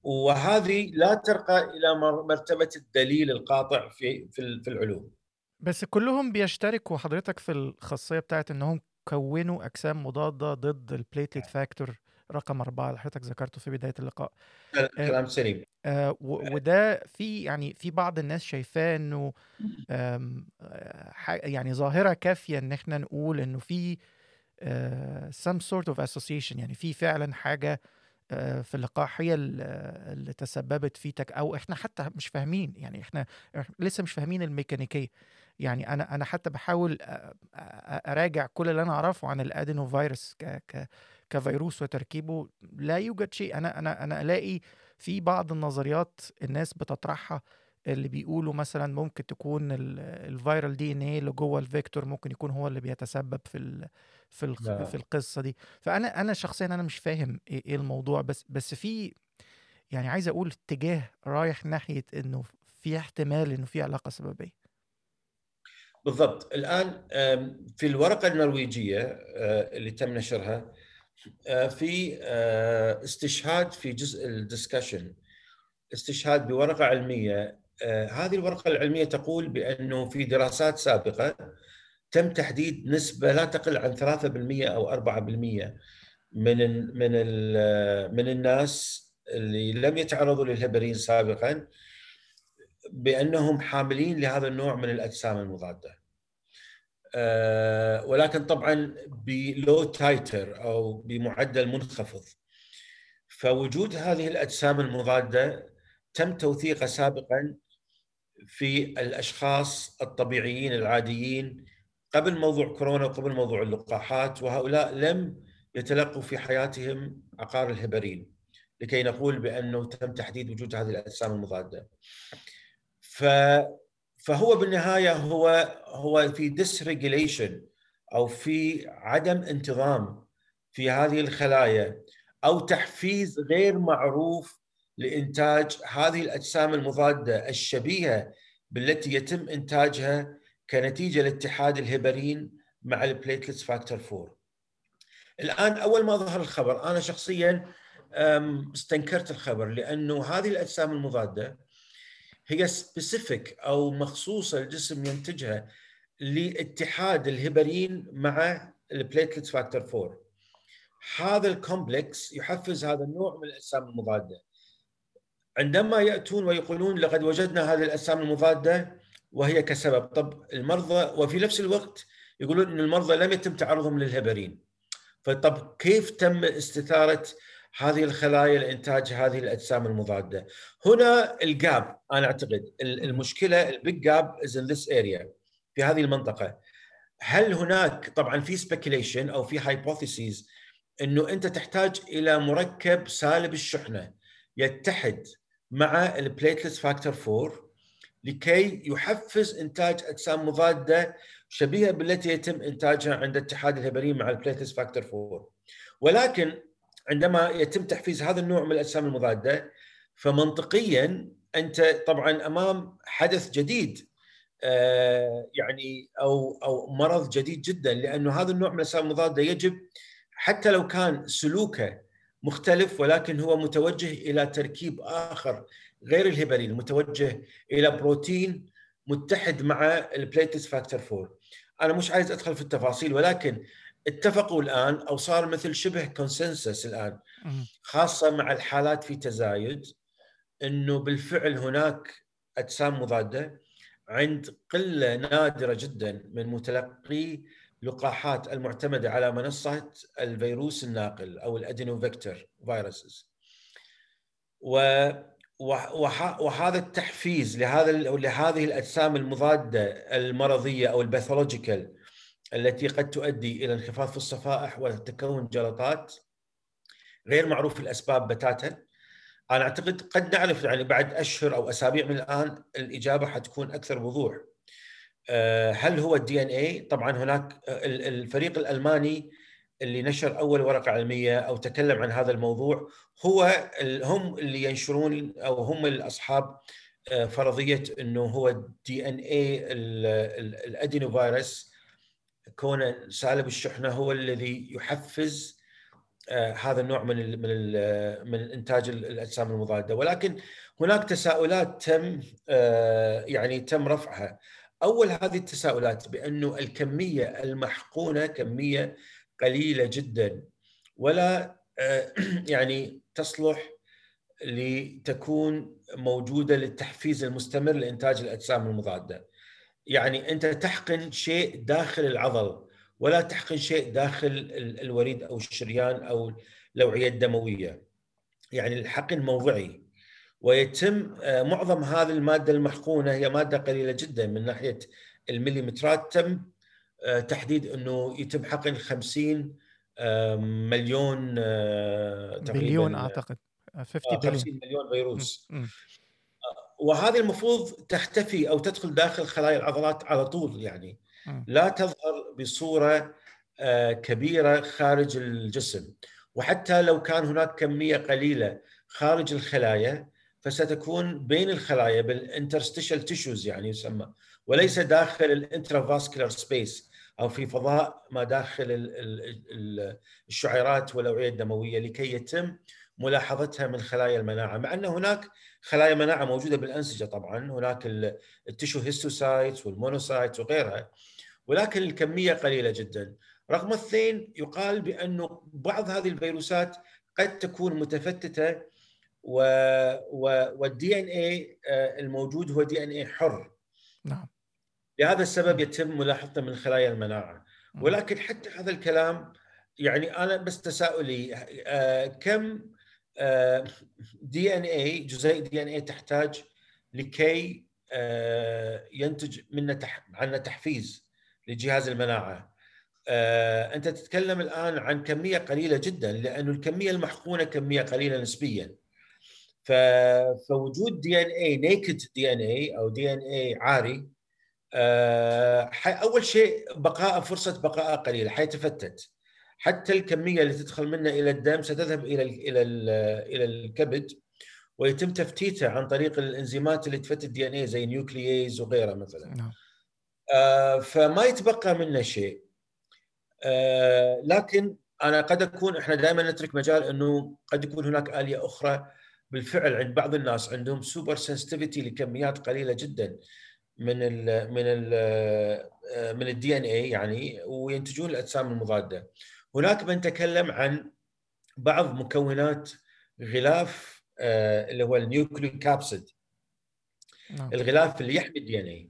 وهذه لا ترقى إلى مرتبة الدليل القاطع في في العلوم. بس كلهم بيشتركوا حضرتك في الخاصية بتاعت إنهم كونوا أجسام مضادة ضد ال platelet factor رقم أربعة اللي حضرتك ذكرته في بداية اللقاء. كلام سليم. آه وده في يعني في بعض الناس شايفاه إنه آه يعني ظاهرة كافية إن إحنا نقول إنه في آه some sort of association يعني في فعلا حاجة آه، في اللقاح هي اللي تسببت في تك أو إحنا حتى مش فاهمين يعني إحنا لسه مش فاهمين الميكانيكية. يعني أنا أنا حتى بحاول أراجع كل اللي أنا أعرفه عن ال adenovirus ك ك كفيروس وتركيبه لا يوجد شيء. أنا أنا أنا ألاقي في بعض النظريات الناس بتطرحها اللي بيقولوا مثلا ممكن تكون ال viral DNA اللي جوه ال vector ممكن يكون هو اللي بيتسبب في في لا. في القصة دي. فأنا أنا شخصيا أنا مش فاهم إيه, إيه الموضوع. بس بس في يعني عايز أقول اتجاه رايح ناحية إنه في احتمال إنه في علاقة سببية. بالضبط. الآن في الورقة النرويجية آه، اللي تم نشرها في آه، استشهاد في جزء الدسكشن استشهاد بورقة علمية هذه الورقة العلمية تقول بأنه في دراسات سابقة تم تحديد نسبة لا تقل عن 3% أو 4% من من من الناس اللي لم يتعرضوا للهبرين سابقا بأنهم حاملين لهذا النوع من الأجسام المضادة. آه، ولكن طبعا ب low titer أو بمعدل منخفض. فوجود هذه الأجسام المضادة تم توثيقه سابقا في الأشخاص الطبيعيين العاديين قبل موضوع كورونا وقبل موضوع اللقاحات وهؤلاء لم يتلقوا في حياتهم عقار الهبرين لكي نقول بأنه تم تحديد وجود هذه الأجسام المضادة. ف فهو بالنهاية هو هو في ديسريجيليشن أو في عدم انتظام في هذه الخلايا أو تحفيز غير معروف لإنتاج هذه الأجسام المضادة الشبيهة بالتي يتم إنتاجها كنتيجة لاتحاد الهبرين مع ال platelets factor 4 الآن أول ما ظهر الخبر أنا شخصيا استنكرت الخبر لأنه هذه الأجسام المضادة هي specific أو مخصوصة الجسم ينتجها لاتحاد الهبرين مع ال platelets factor 4 هذا ال complex يحفز هذا النوع من الأجسام المضادة. عندما يأتون ويقولون لقد وجدنا هذه الأجسام المضادة وهي كسبب. طب المرضى وفي نفس الوقت يقولون إن المرضى لم يتم تعرضهم للهبرين. فطب كيف تم استثارة هذه الخلايا لإنتاج هذه الأجسام المضادة. هنا ال gap أنا أعتقد المشكلة ال big gap is in this area في هذه المنطقة. هل هناك طبعا في speculation أو في hypothesis إنه أنت تحتاج إلى مركب سالب الشحنة يتحد مع ال platelet factor 4 لكي يحفز إنتاج أجسام مضادة شبيهة بالتي يتم إنتاجها عند اتحاد الهبرين مع ال platelet factor 4 ولكن عندما يتم تحفيز هذا النوع من الأجسام المضادة فمنطقيا أنت طبعا أمام حدث جديد آه، يعني أو أو مرض جديد جدا لأنه هذا النوع من الأجسام المضادة يجب حتى لو كان سلوكه مختلف ولكن هو متوجه إلى تركيب آخر غير الهيبارين المتوجه إلى بروتين متحد مع ال platelets factor 4 أنا مش عايز أدخل في التفاصيل ولكن اتفقوا الآن أو صار مثل شبه consensus الآن خاصة مع الحالات في تزايد إنه بالفعل هناك أجسام مضادة عند قلة نادرة جدا من متلقي لقاحات المعتمدة على منصة الفيروس الناقل أو ال adeno vector viruses و وهذا التحفيز لهذا لهذه الأجسام المضادة المرضية أو ال pathological التي قد تؤدي إلى انخفاض في الصفائح وتكون جلطات غير معروف الأسباب بتاتا. أنا أعتقد قد نعرف يعني بعد أشهر أو أسابيع من الآن الإجابة حتكون أكثر وضوح آه، هل هو ال DNA طبعا هناك الفريق الألماني اللي نشر أول ورقة علمية أو تكلم عن هذا الموضوع هو هم اللي ينشرون أو هم الأصحاب آه، فرضية إنه هو ال DNA ال adenovirus كونه سالب الشحنة هو الذي يحفز آه، هذا النوع من ال من ال من إنتاج الأجسام المضادة ولكن هناك تساؤلات تم يعني تم رفعها أول هذه التساؤلات بأنه الكمية المحقونة كمية قليلة جدا ولا آه، يعني تصلح لتكون موجودة للتحفيز المستمر لإنتاج الأجسام المضادة. يعني أنت تحقن شيء داخل العضل ولا تحقن شيء داخل الوريد أو الشريان أو الاوعيه الدموية. يعني الحقن موضعي ويتم آه، معظم هذه المادة المحقونة هي مادة قليلة جدا من ناحية المليمترات. تم آه، تحديد إنه يتم حقن 50 آه، مليون تقريبا بليون أعتقد 50 50 مليون فيروس. وهذه المفروض تختفي أو تدخل داخل خلايا العضلات على طول يعني. لا تظهر بصورة كبيرة خارج الجسم. وحتى لو كان هناك كمية قليلة خارج الخلايا فستكون بين الخلايا بال interstitial tissues يعني يسمى وليس داخل ال intravascular space أو في فضاء ما داخل الشعيرات والأوعية الدموية لكي يتم ملاحظتها من خلايا المناعة. مع أن هناك خلايا مناعة موجودة بالأنسجة طبعا هناك ال tissue histiocytes وال monocytes وغيرها ولكن الكمية قليلة جدا. رقم اثنين يقال بانه بعض هذه الفيروسات قد تكون متفتتة و والدي ان اي الموجود هو دي إن اي حر. نعم. لهذا السبب يتم ملاحظته من خلايا المناعة. ولكن حتى هذا الكلام يعني أنا بس تساؤلي آه، كم دي إن اي جزيء دي إن اي تحتاج لكي آه، ينتج منا عنا تحفيز لجهاز المناعة. آه، أنت تتكلم الآن عن كمية قليلة جدا لأنه الكمية المحقونه كمية قليلة نسبيا. فوجود دي إن اي نيكد دي إن اي أو دي إن اي عاري آه، أول شيء بقاء فرصة بقاء قليلة حيتفتت. حتى الكمية اللي تدخل منه إلى الدم ستذهب إلى ال إلى ال إلى الكبد ويتم تفتيته عن طريق الإنزيمات اللي تفتت ال DNA زي nucleases وغيرها مثلا نعم. آه فما يتبقى منه شيء آه لكن أنا قد أكون إحنا دائما نترك مجال إنه قد يكون هناك آلية أخرى بالفعل عند بعض الناس عندهم super sensitivity لكميات قليلة جدا من ال من ال من ال DNA يعني وينتجون الأجسام المضادة. هناك من تكلم عن بعض مكونات غلاف آه، اللي هو ال nucleic capsid نعم. الغلاف اللي يحمي ال DNA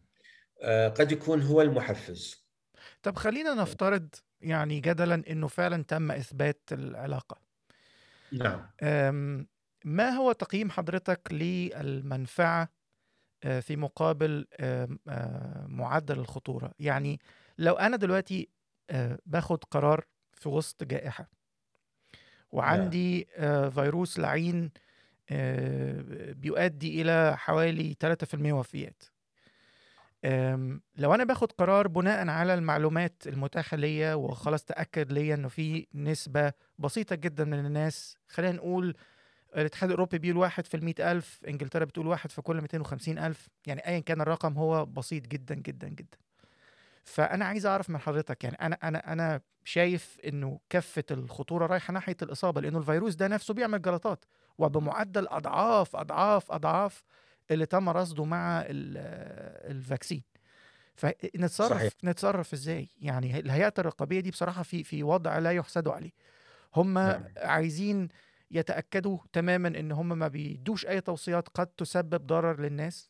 قد يكون هو المحفز. طب خلينا نفترض يعني جدلا إنه فعلا تم إثبات العلاقة. نعم. ما هو تقييم حضرتك للمنفعة آه، في مقابل آه، معدل الخطورة يعني لو أنا دلوقتي آه، باخد قرار في وسط جائحة. وعندي آه، فيروس لعين آه، بيؤدي إلى حوالي 3% وفيات. لو أنا باخد قرار بناء على المعلومات المتاحه ليا وخلاص تأكد ليا إنه في نسبة بسيطة جدا من الناس خلينا نقول الاتحاد الأوروبي بيقول واحد في المئة ألف إنجلترا بتقول واحد في كل 250 ألف يعني ايا كان الرقم هو بسيط جدا جدا جدا. فأنا عايز أعرف من حضرتك يعني أنا أنا أنا شايف إنه كفة الخطورة رايحة ناحية الإصابة لأنه الفيروس ده نفسه بيعمل جلطات وبمعدل أضعاف أضعاف أضعاف اللي تم رصده مع ال- الفاكسين فنتصرف صحيح. نتصرف إزاي يعني الهيئات الرقابية دي بصراحة في في وضع لا يحسد عليه هم نعم. عايزين يتأكدوا تماما إن هم ما بيدوش أي توصيات قد تسبب ضرر للناس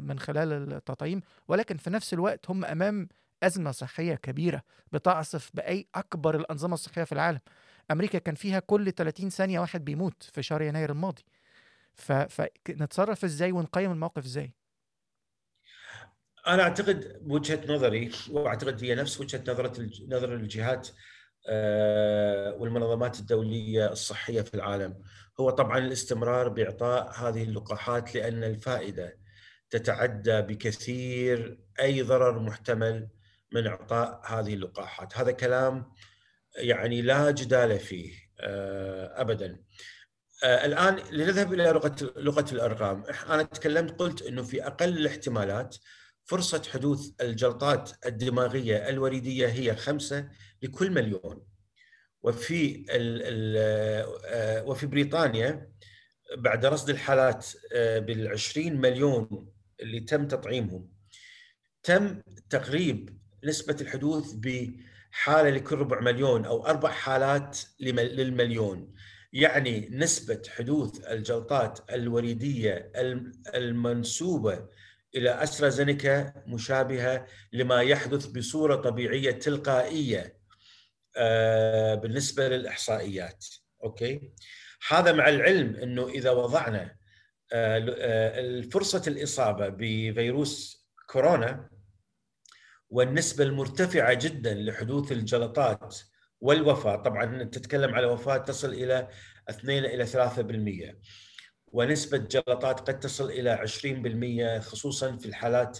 من خلال التطعيم. ولكن في نفس الوقت هم أمام أزمة صحية كبيرة بتعصف بأي أكبر الأنظمة الصحية في العالم. أمريكا كان فيها كل 30 ثانية واحد بيموت في شهر يناير الماضي. فنتصرف إزاي ونقيم الموقف إزاي؟ أنا أعتقد بوجهه نظري وأعتقد هي نفس وجهة نظرة نظر الجهات آه، والمنظمات الدولية الصحية في العالم. هو طبعا الاستمرار بإعطاء هذه اللقاحات لأن الفائدة تتعدى بكثير أي ضرر محتمل من إعطاء هذه اللقاحات. هذا كلام يعني لا جدال فيه آه، ابدا. آه، الآن لنذهب إلى لغة الأرقام. أنا تكلمت قلت إنه في أقل الاحتمالات فرصة حدوث الجلطات الدماغية الوريديه هي خمسة لكل مليون. وفي آه، وفي بريطانيا بعد رصد الحالات بال 20 مليون اللي تم تطعيمهم. تم تقريب نسبة الحدوث بحالة لكل ربع مليون أو أربع حالات لم- للمليون. يعني نسبة حدوث الجلطات الوريدية الم- المنسوبة إلى أسترازينيكا مشابهة لما يحدث بصورة طبيعية تلقائية آه، بالنسبة للإحصائيات. أوكي؟ هذا مع العلم إنه إذا وضعنا فرصة الإصابة بفيروس كورونا والنسبة المرتفعة جدا لحدوث الجلطات والوفاة. طبعا تتكلم على وفاة تصل إلى 2 إلى 3% ونسبة جلطات قد تصل إلى 20% خصوصا في الحالات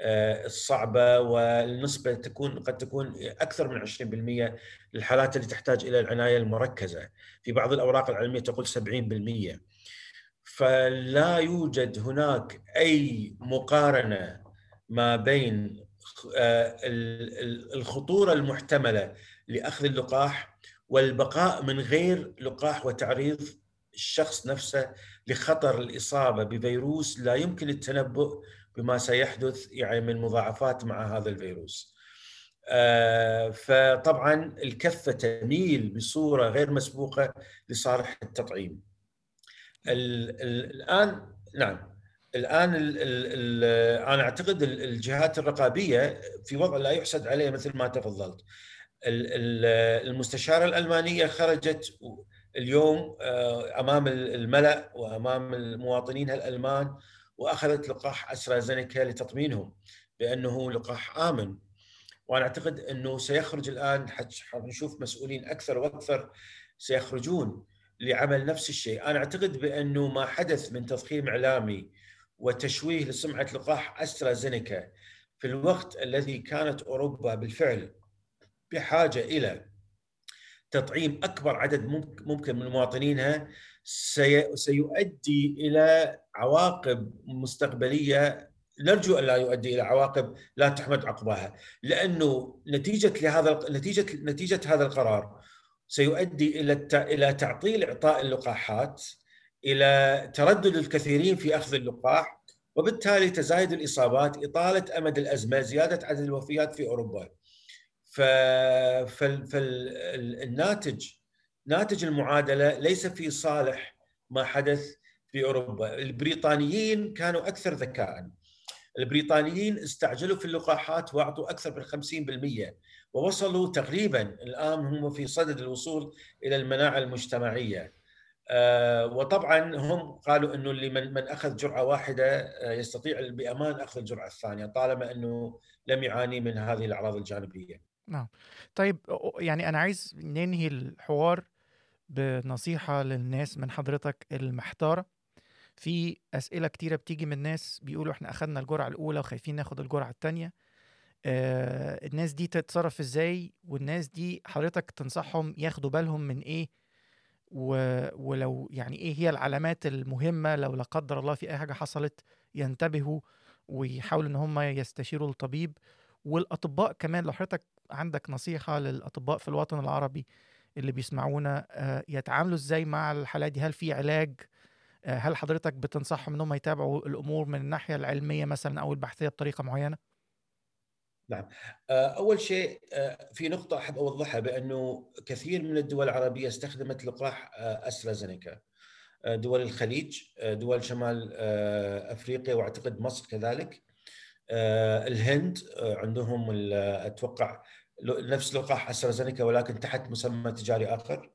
آه، الصعبة والنسبة تكون قد تكون أكثر من 20% للحالات اللي تحتاج إلى العناية المركزة. في بعض الأوراق العلمية تقول 70% فلا يوجد هناك أي مقارنة ما بين آه، ال- ال- الخطورة المحتملة لأخذ اللقاح والبقاء من غير لقاح وتعريض الشخص نفسه لخطر الإصابة بفيروس لا يمكن التنبؤ بما سيحدث يعني من مضاعفات مع هذا الفيروس. آه، فطبعا الكفة تميل بصورة غير مسبوقة لصالح التطعيم. ال ال الآن نعم. الآن ال ال ال أنا أعتقد ال- الجهات الرقابية في وضع لا يحسد عليه مثل ما تفضلت. ال- ال- المستشارة الألمانية خرجت اليوم آه، أمام الملأ وأمام المواطنين الألمان وأخذت لقاح أسترازينيكا لتطمينهم بأنه لقاح آمن. وأنا أعتقد أنه سيخرج الآن حنشوف مسؤولين أكثر وأكثر سيخرجون. لعمل نفس الشيء، أنا أعتقد بأنه ما حدث من تضخيم إعلامي وتشويه لسمعة لقاح أسترازينيكا في الوقت الذي كانت أوروبا بالفعل بحاجة إلى تطعيم أكبر عدد ممك- ممكن من مواطنينها سي- سيؤدي إلى عواقب مستقبلية نرجو أن لا يؤدي إلى عواقب لا تحمد عقباها لأنه نتيجة لهذا نتيجه نتيجة هذا القرار سيؤدي إلى إلى تعطيل إعطاء اللقاحات إلى تردد الكثيرين في أخذ اللقاح وبالتالي تزايد الإصابات إطالة أمد الأزمة زيادة عدد الوفيات في أوروبا. ف... فال... فالناتج ناتج المعادلة ليس في صالح ما حدث في أوروبا، البريطانيين كانوا أكثر ذكاء. البريطانيين استعجلوا في اللقاحات وأعطوا أكثر من 50% ووصلوا تقريبا الآن هم في صدد الوصول إلى المناعة المجتمعية. آه، وطبعا هم قالوا إنه اللي من, من أخذ جرعة واحدة آه، يستطيع بأمان أخذ الجرعة الثانية طالما إنه لم يعاني من هذه الأعراض الجانبية. نعم طيب يعني أنا عايز ننهي الحوار بنصيحة للناس من حضرتك المحتارة في أسئلة كتيرة بتيجي من ناس بيقولوا إحنا أخدنا الجرعة الأولى وخايفين ناخد الجرعة التانية آه الناس دي تتصرف إزاي والناس دي حضرتك تنصحهم ياخدوا بالهم من إيه. ولو يعني إيه هي العلامات المهمة لو لا قدر الله في أي حاجة حصلت ينتبهوا ويحاولوا إن هم يستشيروا الطبيب. والأطباء كمان لو حضرتك عندك نصيحة للأطباء في الوطن العربي اللي بيسمعونا آه، يتعاملوا إزاي مع الحالات دي؟ هل في علاج؟ آه، هل حضرتك بتنصحهم انهم يتابعوا الأمور من الناحية العلمية مثلا أو البحثية بطريقة معينة؟ نعم. آه، أول شيء في نقطة أحب أوضحها بأنه كثير من الدول العربية استخدمت لقاح أسترازينيكا. دول الخليج دول شمال أفريقيا وأعتقد مصر كذلك. الهند عندهم أتوقع نفس لقاح أسترازينيكا ولكن تحت مسمى تجاري آخر.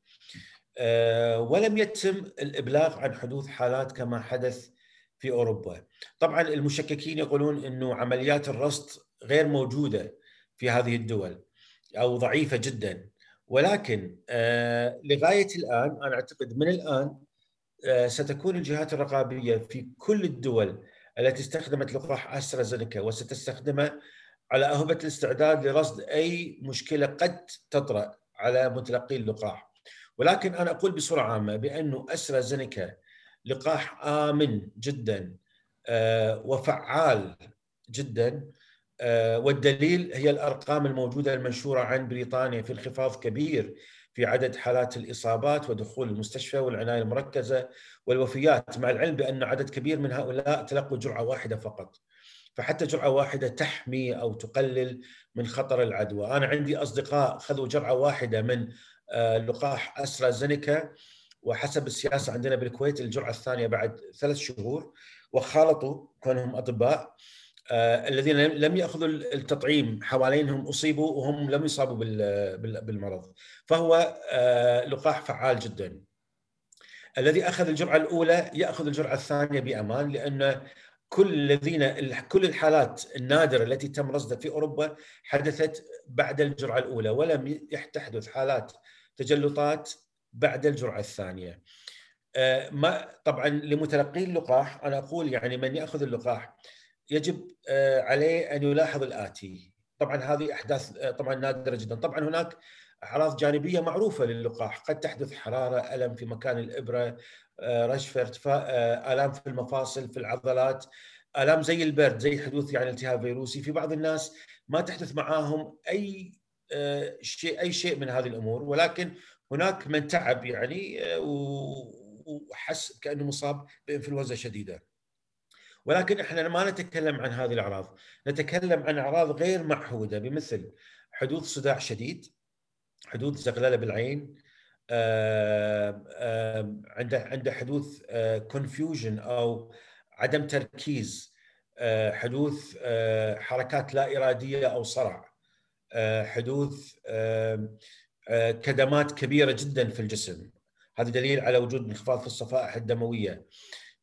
آه، ولم يتم الإبلاغ عن حدوث حالات كما حدث في أوروبا. طبعا المشككين يقولون إنه عمليات الرصد غير موجودة في هذه الدول أو ضعيفة جدا. ولكن آه، لغاية الآن أنا أعتقد من الآن آه، ستكون الجهات الرقابية في كل الدول التي استخدمت لقاح أسترازينيكا وستستخدمه على أهبة الاستعداد لرصد أي مشكلة قد تطرأ على متلقي اللقاح. ولكن أنا أقول بصورة عامة بأنه أسترازينيكا لقاح آمن جدا آه، وفعال جدا. والدليل هي الأرقام الموجودة المنشورة عن بريطانيا في انخفاض كبير في عدد حالات الإصابات ودخول المستشفى والعناية المركزة والوفيات مع العلم بأن عدد كبير من هؤلاء تلقوا جرعة واحدة فقط. فحتى جرعة واحدة تحمي أو تقلل من خطر العدوى، أنا عندي أصدقاء خذوا جرعة واحدة من آه، لقاح أسترازينيكا وحسب السياسة عندنا بالكويت الجرعة الثانية بعد ثلاث شهور وخالطوا كونهم أطباء. آه، الذين لم يأخذوا التطعيم حوالينهم أصيبوا وهم لم يصابوا بالمرض فهو آه، لقاح فعال جدا الذي أخذ الجرعة الأولى يأخذ الجرعة الثانية بأمان لأن كل الذين كل الحالات النادرة التي تم رصدها في أوروبا حدثت بعد الجرعة الأولى ولم تحدث حالات تجلطات بعد الجرعة الثانية. آه، ما طبعا لمتلقي اللقاح أنا أقول يعني من يأخذ اللقاح يجب آه، عليه أن يلاحظ الآتي. طبعا هذه أحداث آه، طبعا نادرة جدا. طبعا هناك أعراض جانبية معروفة للقاح. قد تحدث حرارة ألم في مكان الإبرة آه، رشفه ارتفاع آلام في المفاصل في العضلات آلام زي البرد زي حدوث يعني التهاب فيروسي. في بعض الناس ما تحدث معاهم أي شيء أي شيء من هذه الأمور. ولكن هناك من تعب يعني وحس كأنه مصاب بإنفلونزا شديدة. ولكن إحنا ما نتكلم عن هذه الأعراض. نتكلم عن أعراض غير معهودة بمثل حدوث صداع شديد حدوث زغللة بالعين عنده عنده حدوث كونفيوجن أو عدم تركيز حدوث حركات لا إرادية أو صرع حدوث كدمات كبيرة جدا في الجسم. هذا دليل على وجود انخفاض في الصفائح الدموية.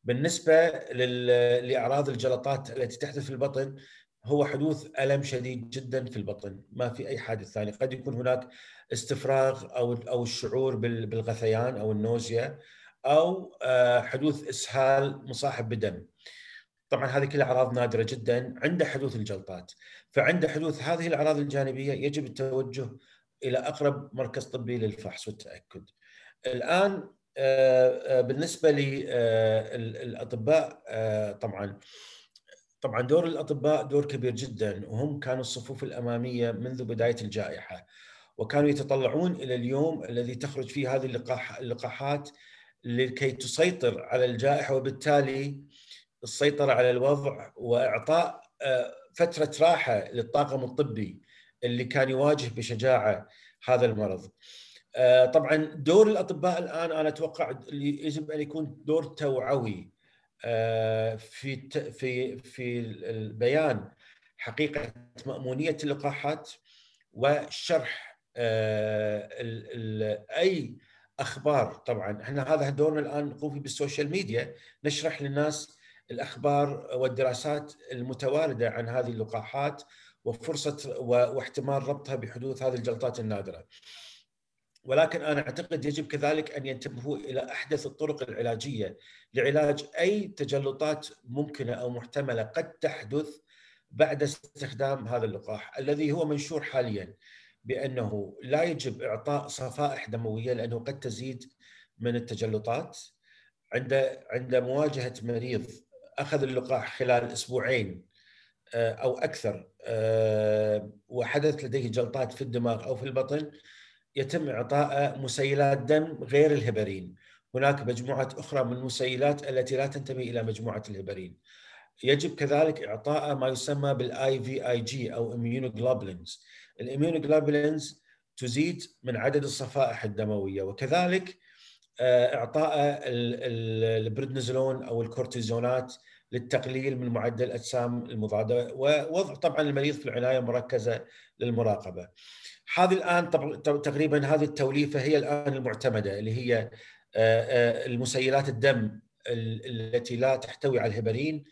بالنسبة لأعراض الجلطات التي تحدث في البطن هو حدوث ألم شديد جدا في البطن. ما في أي حادث ثاني. قد يكون هناك استفراغ أو أو الشعور بالغثيان أو النوزيا أو آه، حدوث إسهال مصاحب بدم طبعا هذه كلها أعراض نادرة جدا عند حدوث الجلطات. فعند حدوث هذه الأعراض الجانبية يجب التوجه إلى أقرب مركز طبي للفحص والتأكد. الآن بالنسبة للاطباء طبعا طبعا دور الأطباء دور كبير جدا وهم كانوا الصفوف الأمامية منذ بداية الجائحة وكانوا يتطلعون إلى اليوم الذي تخرج فيه هذه اللقاح اللقاحات لكي تسيطر على الجائحة وبالتالي السيطرة على الوضع وإعطاء آه، فترة راحة للطاقم الطبي اللي كان يواجه بشجاعة هذا المرض. آه، طبعا دور الأطباء الآن أنا أتوقع يجب أن يكون دور توعوي آه، في في في البيان حقيقة مأمونية اللقاحات وشرح آه، أي أخبار طبعا إحنا هذا دورنا الآن نقوم فيه بالسوشيال ميديا نشرح للناس الأخبار والدراسات المتواردة عن هذه اللقاحات وفرصة واحتمال ربطها بحدوث هذه الجلطات النادرة. ولكن أنا أعتقد يجب كذلك أن ينتبهوا إلى أحدث الطرق العلاجية لعلاج أي تجلطات ممكنة أو محتملة قد تحدث بعد استخدام هذا اللقاح الذي هو منشور حاليا بأنه لا يجب إعطاء صفائح دموية لأنه قد تزيد من التجلطات. عند عند مواجهة مريض أخذ اللقاح خلال أسبوعين آه، أو أكثر آه، وحدث لديه جلطات في الدماغ أو في البطن يتم إعطاء مسيلات دم غير الهبرين. هناك مجموعة أخرى من المسيلات التي لا تنتمي إلى مجموعة الهبرين. يجب كذلك إعطاء ما يسمى بال IVIG أو immunoglobulins ال immunoglobulins تزيد من عدد الصفائح الدموية وكذلك آه، إعطاء البريدنزولون أو الكورتيزونات للتقليل من معدل الاجسام المضادة ووضع طبعا المريض في العناية المركزه للمراقبة. هذه الآن تقريبا هذه التوليفة هي الآن المعتمدة اللي هي المسيلات الدم التي لا تحتوي على الهيبارين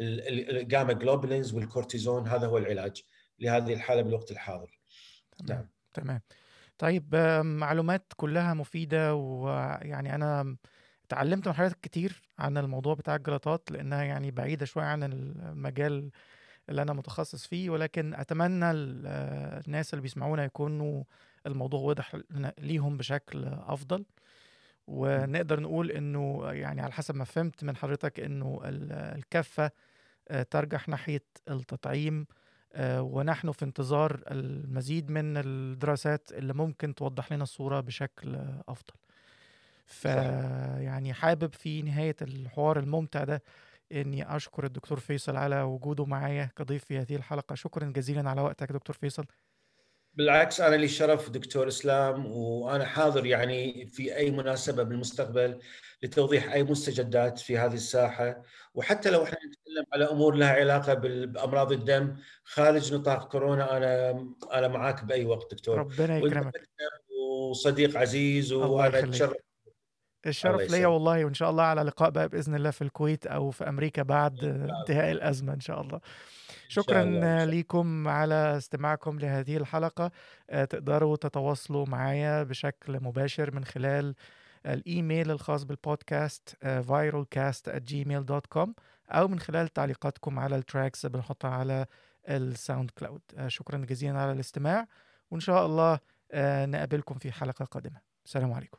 ال gamma globulins والكورتيزون هذا هو العلاج لهذه الحالة بالوقت الحاضر. نعم تمام. طيب معلومات كلها مفيدة ويعني أنا اتعلمت من حضرتك كتير عن الموضوع بتاع الجلطات لأنها يعني بعيدة شوية عن المجال اللي أنا متخصص فيه ولكن أتمنى الناس اللي بيسمعونا يكونوا الموضوع واضح ليهم بشكل أفضل. ونقدر نقول إنه يعني على حسب ما فهمت من حضرتك إنه الكفة آه، ترجح ناحية التطعيم آه، ونحن في انتظار المزيد من الدراسات اللي ممكن توضح لنا الصورة بشكل أفضل. فيعني حابب في نهاية الحوار الممتع ده إني أشكر الدكتور فيصل على وجوده معايا كضيف في هذه الحلقة. شكرا جزيلا على وقتك دكتور فيصل. بالعكس أنا لي الشرف دكتور إسلام وأنا حاضر يعني في أي مناسبة بالمستقبل لتوضيح أي مستجدات في هذه الساحة. وحتى لو إحنا نتكلم على أمور لها علاقة بأمراض الدم خارج نطاق كورونا أنا أنا معاك بأي وقت دكتور. ربنا يكرمك. وصديق عزيز وأنا أتشرف الشرف ليا والله وإن شاء الله على لقاء بقى بإذن الله في الكويت أو في أمريكا بعد انتهاء الأزمة إن شاء الله. شكرا لكم على استماعكم لهذه الحلقة. آه، تقدروا تتواصلوا معايا بشكل مباشر من خلال الإيميل الخاص بالبودكاست virolcast@gmail.com أو من خلال تعليقاتكم على ال tracks بنحطها على ال SoundCloud. آه، شكرا جزيلا على الاستماع وإن شاء الله آه، نقابلكم في حلقة قادمة. السلام عليكم.